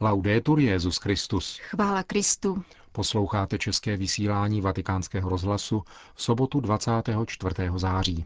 Laudetur Jezus Christus. Chvála Kristu. Posloucháte české vysílání Vatikánského rozhlasu v sobotu 24. září.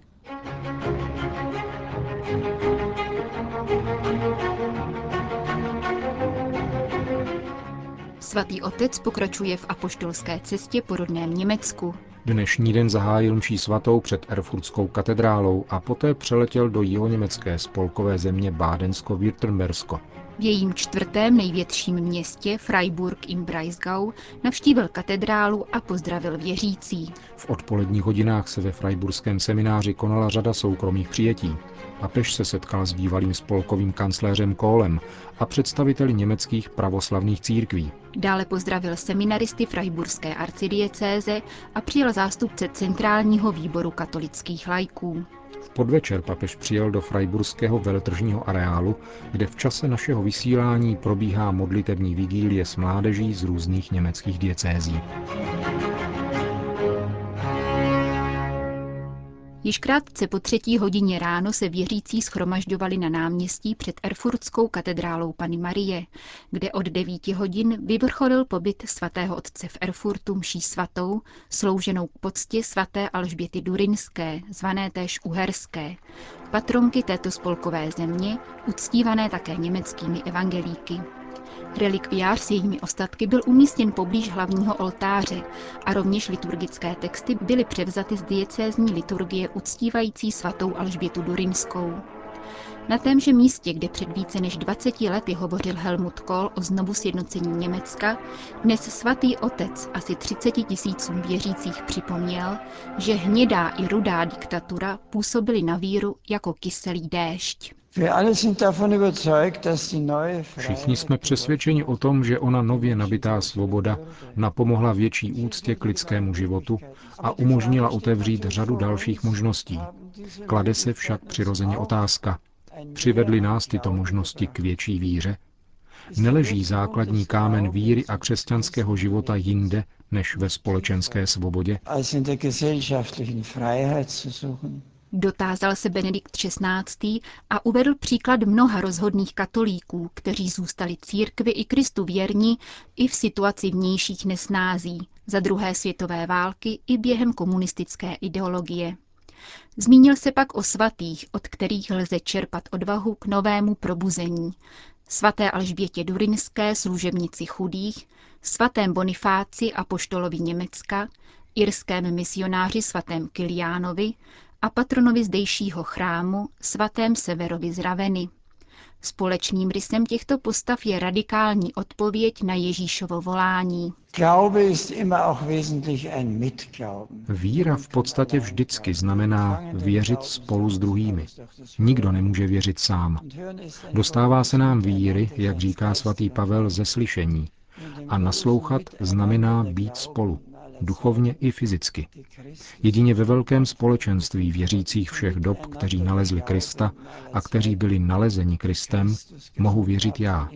Svatý otec pokračuje v apoštolské cestě po rodném Německu. Dnešní den zahájil mší svatou před Erfurtskou katedrálou a poté přeletěl do jihoněmecké spolkové země Bádensko-Württembersko. V jejím čtvrtém největším městě Freiburg im Breisgau navštívil katedrálu a pozdravil věřící. V odpoledních hodinách se ve Freiburském semináři konala řada soukromých přijetí. Papež se setkal s bývalým spolkovým kancléřem Kohlem a představiteli německých pravoslavných církví. Dále pozdravil seminaristy Freiburské arcidiecéze a přijel zástupce Centrálního výboru katolických lajků. V podvečer papež přijel do Freiburského veletržního areálu, kde v čase našeho vysílání probíhá modlitební vigílie s mládeží z různých německých diecézí. Již krátce po třetí hodině ráno se věřící schromažďovali na náměstí před Erfurtskou katedrálou Pany Marie, kde od devíti hodin vyvrcholil pobyt svatého otce v Erfurtu mší svatou, slouženou k poctě svaté Alžběty Durinské, zvané též Uherské, patronky této spolkové země, uctívané také německými evangelíky. Relikviář s jejími ostatky byl umístěn poblíž hlavního oltáře a rovněž liturgické texty byly převzaty z diecézní liturgie uctívající svatou Alžbětu Durinskou. Na témže místě, kde před více než 20 lety hovořil Helmut Kohl o znovu sjednocení Německa, dnes svatý otec asi 30 tisícům věřících připomněl, že hnědá i rudá diktatura působily na víru jako kyselý déšť. Všichni jsme přesvědčeni o tom, že ona nově nabitá svoboda napomohla větší úctě k lidskému životu a umožnila otevřít řadu dalších možností. Klade se však přirozeně otázka. Přivedly nás tyto možnosti k větší víře? Neleží základní kámen víry a křesťanského života jinde než ve společenské svobodě? Dotázal se Benedikt XVI. a uvedl příklad mnoha rozhodných katolíků, kteří zůstali církvi i Kristu věrní i v situaci vnějších nesnází, za druhé světové války i během komunistické ideologie. Zmínil se pak o svatých, od kterých lze čerpat odvahu k novému probuzení. Svaté Alžbětě Durinské, služebnici chudých, svatém Bonifáci a poštolovi Německa, irském misionáři svatém Kiliánovi a patronovi zdejšího chrámu, svatém Severovi z Raveny. Společným rysem těchto postav je radikální odpověď na Ježíšovo volání. Víra v podstatě vždycky znamená věřit spolu s druhými. Nikdo nemůže věřit sám. Dostává se nám víry, jak říká svatý Pavel, ze slyšení. A naslouchat znamená být spolu duchovně i fyzicky. Jedině ve velkém společenství věřících všech dob, kteří nalezli Krista a kteří byli nalezeni Kristem, mohu věřit já.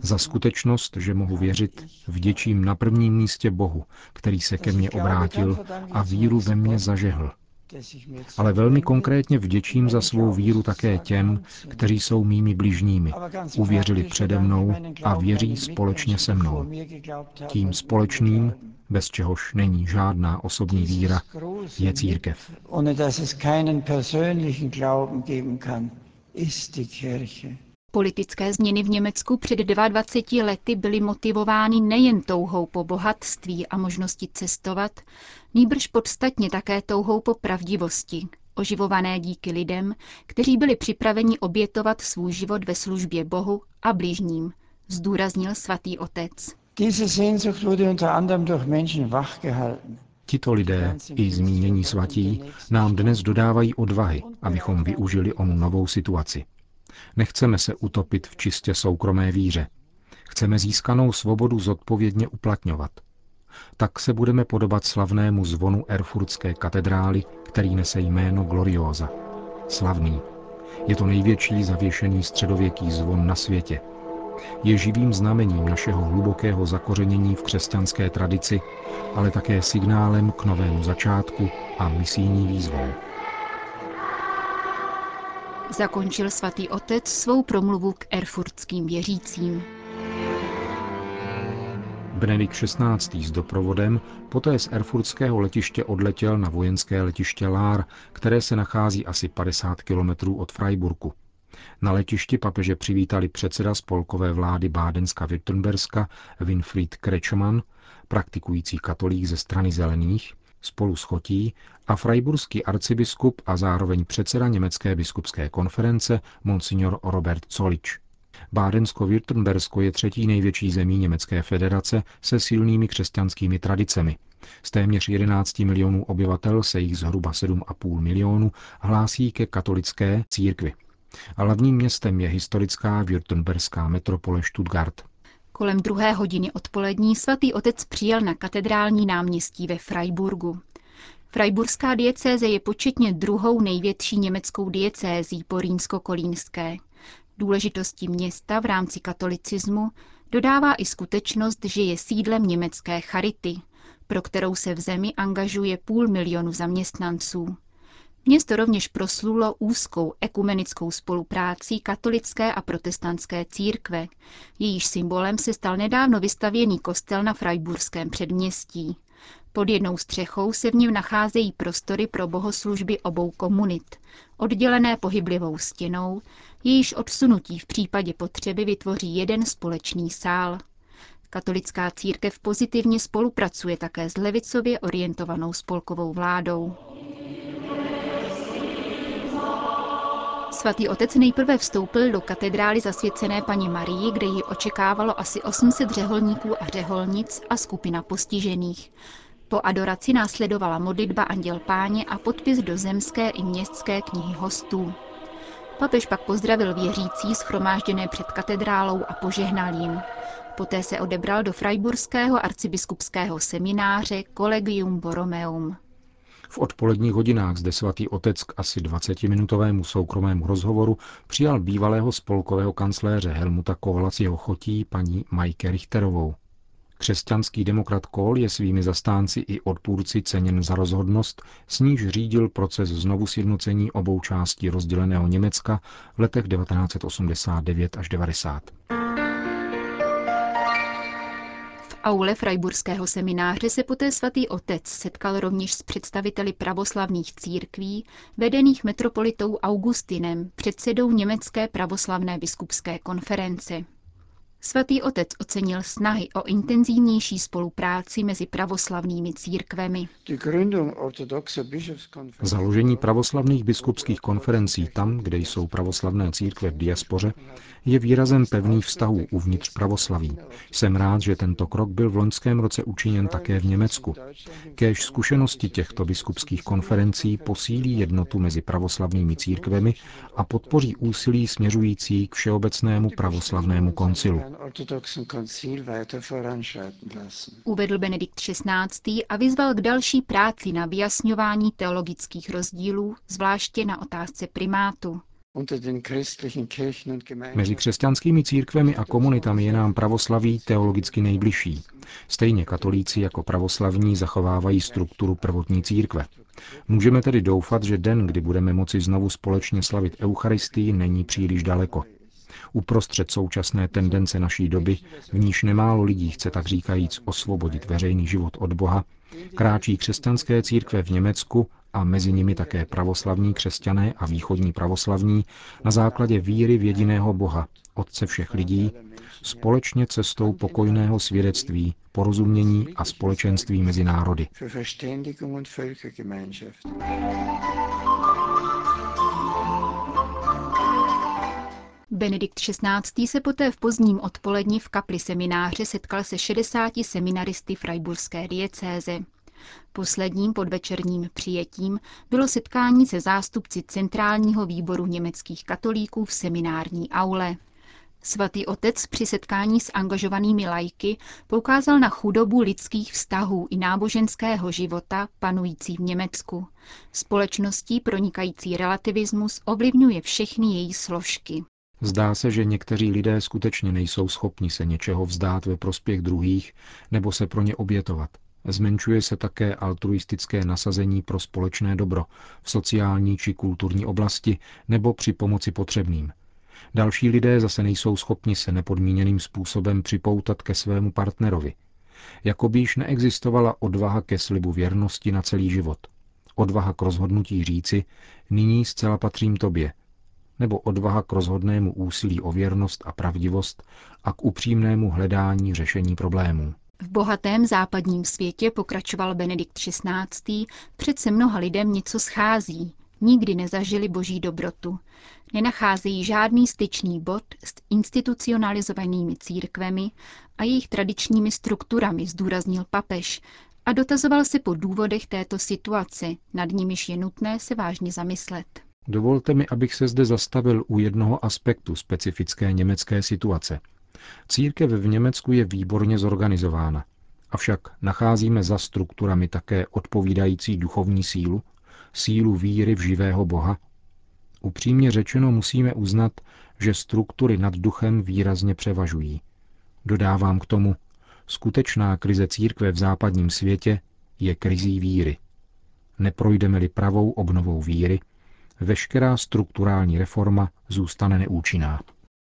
Za skutečnost, že mohu věřit, vděčím na prvním místě Bohu, který se ke mně obrátil a víru ve mně zažehl. Ale velmi konkrétně vděčím za svou víru také těm, kteří jsou mými bližními, uvěřili přede mnou a věří společně se mnou. Tím společným bez čehož není žádná osobní víra, je církev. Politické změny v Německu před 22 lety byly motivovány nejen touhou po bohatství a možnosti cestovat, nýbrž podstatně také touhou po pravdivosti, oživované díky lidem, kteří byli připraveni obětovat svůj život ve službě Bohu a bližním, zdůraznil svatý otec. Tito lidé, i zmínění svatí, nám dnes dodávají odvahy, abychom využili onu novou situaci. Nechceme se utopit v čistě soukromé víře. Chceme získanou svobodu zodpovědně uplatňovat. Tak se budeme podobat slavnému zvonu Erfurtské katedrály, který nese jméno Gloriosa. Slavný. Je to největší zavěšený středověký zvon na světě – je živým znamením našeho hlubokého zakořenění v křesťanské tradici, ale také signálem k novému začátku a misijní výzvou. Zakončil svatý otec svou promluvu k erfurtským věřícím. Benedikt XVI. s doprovodem poté z erfurtského letiště odletěl na vojenské letiště Lár, které se nachází asi 50 kilometrů od Freiburgu. Na letišti papeže přivítali předseda spolkové vlády Bádenska-Württemberska Winfried Kretschmann, praktikující katolík ze strany zelených, spolu s Chotí a frajburský arcibiskup a zároveň předseda Německé biskupské konference Monsignor Robert Zolič. Bádensko-Württembersko je třetí největší zemí Německé federace se silnými křesťanskými tradicemi. Z téměř 11 milionů obyvatel se jich zhruba 7,5 milionů hlásí ke katolické církvi. A hlavním městem je historická württemberská metropole Stuttgart. Kolem druhé hodiny odpolední svatý otec přijel na katedrální náměstí ve Freiburgu. Freiburská diecéze je početně druhou největší německou diecézí po rýnsko-kolínské. Důležitosti města v rámci katolicismu dodává i skutečnost, že je sídlem německé charity, pro kterou se v zemi angažuje půl milionu zaměstnanců. Město rovněž proslulo úzkou ekumenickou spoluprácí katolické a protestantské církve. Jejíž symbolem se stal nedávno vystavěný kostel na Freiburském předměstí. Pod jednou střechou se v něm nacházejí prostory pro bohoslužby obou komunit, oddělené pohyblivou stěnou, jejíž odsunutí v případě potřeby vytvoří jeden společný sál. Katolická církev pozitivně spolupracuje také s levicově orientovanou spolkovou vládou. Svatý otec nejprve vstoupil do katedrály zasvěcené paní Marii, kde ji očekávalo asi 800 řeholníků a řeholnic a skupina postižených. Po adoraci následovala modlitba Anděl Páně a podpis do zemské i městské knihy hostů. Papež pak pozdravil věřící schromážděné před katedrálou a požehnal jim. Poté se odebral do Freiburského arcibiskupského semináře Collegium Borromeum. V odpoledních hodinách zde svatý otec k asi 20-minutovému soukromému rozhovoru přijal bývalého spolkového kancléře Helmuta jeho chotí paní Majke Richterovou. Křesťanský demokrat Kohl je svými zastánci i odpůrci ceněn za rozhodnost, s níž řídil proces znovu sjednocení obou částí rozděleného Německa v letech 1989 až 90. V aule Freiburského semináře se poté svatý otec setkal rovněž s představiteli pravoslavných církví, vedených metropolitou Augustinem, předsedou Německé pravoslavné biskupské konference. Svatý otec ocenil snahy o intenzivnější spolupráci mezi pravoslavnými církvemi. Založení pravoslavných biskupských konferencí tam, kde jsou pravoslavné církve v diaspoře, je výrazem pevných vztahů uvnitř pravoslaví. Jsem rád, že tento krok byl v loňském roce učiněn také v Německu. Kéž zkušenosti těchto biskupských konferencí posílí jednotu mezi pravoslavnými církvemi a podpoří úsilí směřující k všeobecnému pravoslavnému koncilu. Uvedl Benedikt XVI. a vyzval k další práci na vyjasňování teologických rozdílů, zvláště na otázce primátu. Mezi křesťanskými církvemi a komunitami je nám pravoslaví teologicky nejbližší. Stejně katolíci jako pravoslavní zachovávají strukturu prvotní církve. Můžeme tedy doufat, že den, kdy budeme moci znovu společně slavit Eucharistii, není příliš daleko. Uprostřed současné tendence naší doby, v níž nemálo lidí chce tak říkajíc osvobodit veřejný život od Boha, kráčí křesťanské církve v Německu a mezi nimi také pravoslavní křesťané a východní pravoslavní na základě víry v jediného Boha, Otce všech lidí, společně cestou pokojného svědectví, porozumění a společenství mezi národy. Benedikt XVI. se poté v pozdním odpoledni v kapli semináře setkal se 60 seminaristy Freiburské diecéze. Posledním podvečerním přijetím bylo setkání se zástupci Centrálního výboru německých katolíků v seminární aule. Svatý otec při setkání s angažovanými lajky poukázal na chudobu lidských vztahů i náboženského života panující v Německu. Společností pronikající relativismus ovlivňuje všechny její složky. Zdá se, že někteří lidé skutečně nejsou schopni se něčeho vzdát ve prospěch druhých nebo se pro ně obětovat. Zmenšuje se také altruistické nasazení pro společné dobro v sociální či kulturní oblasti nebo při pomoci potřebným. Další lidé zase nejsou schopni se nepodmíněným způsobem připoutat ke svému partnerovi. Jako by již neexistovala odvaha ke slibu věrnosti na celý život. Odvaha k rozhodnutí říci, nyní zcela patřím tobě. Nebo odvaha k rozhodnému úsilí o věrnost a pravdivost a k upřímnému hledání řešení problémů. V bohatém západním světě, pokračoval Benedikt XVI., přece mnoha lidem něco schází, nikdy nezažili boží dobrotu. Nenacházejí žádný styčný bod s institucionalizovanými církvemi a jejich tradičními strukturami, zdůraznil papež, a dotazoval se po důvodech této situace, nad nimiž je nutné se vážně zamyslet. Dovolte mi, abych se zde zastavil u jednoho aspektu specifické německé situace. Církev v Německu je výborně zorganizována, avšak nacházíme za strukturami také odpovídající duchovní sílu, sílu víry v živého Boha? Upřímně řečeno musíme uznat, že struktury nad duchem výrazně převažují. Dodávám k tomu, skutečná krize církve v západním světě je krizí víry. Neprojdeme-li pravou obnovou víry, veškerá strukturální reforma zůstane neúčinná.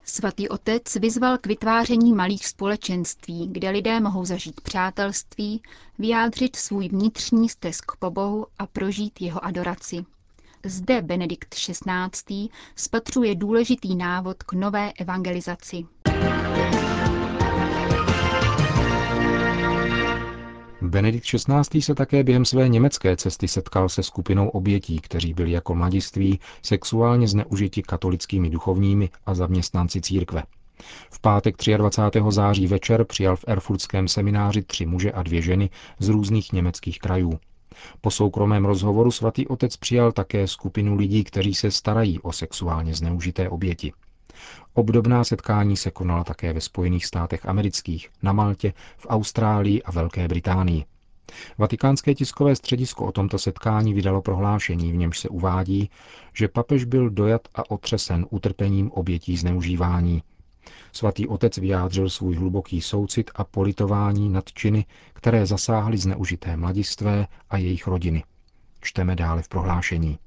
Svatý otec vyzval k vytváření malých společenství, kde lidé mohou zažít přátelství, vyjádřit svůj vnitřní stesk po Bohu a prožít jeho adoraci. Zde Benedikt XVI. spatřuje důležitý návod k nové evangelizaci. Benedikt XVI. se také během své německé cesty setkal se skupinou obětí, kteří byli jako mladiství sexuálně zneužiti katolickými duchovními a zaměstnanci církve. V pátek 23. září večer přijal v Erfurtském semináři tři muže a dvě ženy z různých německých krajů. Po soukromém rozhovoru svatý otec přijal také skupinu lidí, kteří se starají o sexuálně zneužité oběti. Obdobná setkání se konala také ve Spojených státech amerických, na Maltě, v Austrálii a Velké Británii. Vatikánské tiskové středisko o tomto setkání vydalo prohlášení, v němž se uvádí, že papež byl dojat a otřesen utrpením obětí zneužívání. Svatý otec vyjádřil svůj hluboký soucit a politování nad činy, které zasáhly zneužité mladistvé a jejich rodiny. Čteme dále v prohlášení.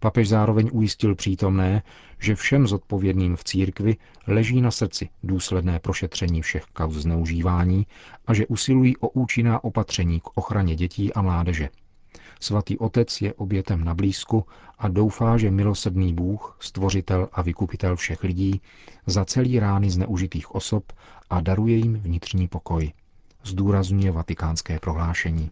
Papež zároveň ujistil přítomné, že všem zodpovědným v církvi leží na srdci důsledné prošetření všech kauz zneužívání a že usilují o účinná opatření k ochraně dětí a mládeže. Svatý otec je obětem na blízku a doufá, že milosrdný Bůh, stvořitel a vykupitel všech lidí, zacelí rány zneužitých osob a daruje jim vnitřní pokoj. Zdůrazňuje vatikánské prohlášení.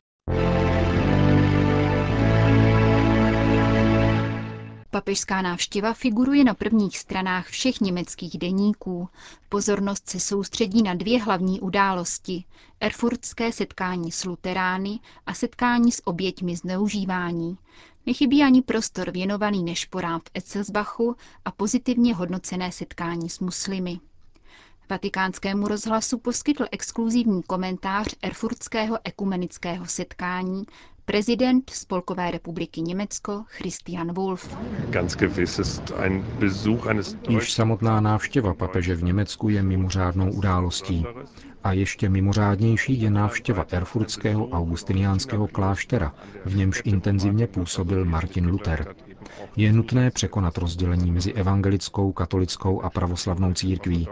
Papežská návštěva figuruje na prvních stranách všech německých deníků. Pozornost se soustředí na dvě hlavní události. Erfurtské setkání s luterány a setkání s oběťmi zneužívání. Nechybí ani prostor věnovaný nešporám v Etzelsbachu a pozitivně hodnocené setkání s muslimy. Vatikánskému rozhlasu poskytl exkluzivní komentář erfurtského ekumenického setkání prezident Spolkové republiky Německo Christian Wolf. Již samotná návštěva papeže v Německu je mimořádnou událostí. A ještě mimořádnější je návštěva erfurtského augustiniánského kláštera, v němž intenzivně působil Martin Luther. Je nutné překonat rozdělení mezi evangelickou, katolickou a pravoslavnou církví.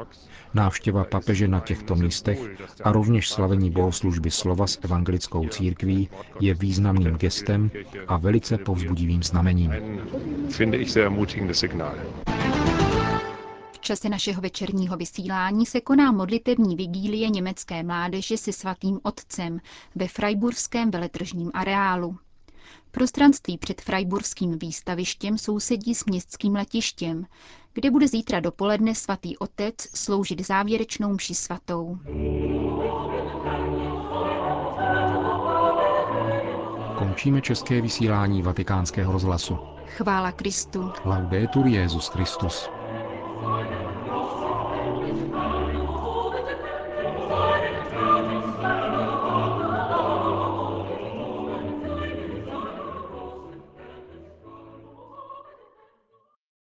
Návštěva papeže na těchto místech a rovněž slavení bohoslužby slova s evangelickou církví je významným gestem a velice povzbudivým znamením. V čase našeho večerního vysílání se koná modlitební vigílie německé mládeže se svatým otcem ve Freiburském veletržním areálu. Prostranství před Freiburským výstavištěm sousedí s městským letištěm, kde bude zítra dopoledne svatý otec sloužit závěrečnou mši svatou. Končíme české vysílání vatikánského rozhlasu. Chvála Kristu. Laudetur Jezus Christus.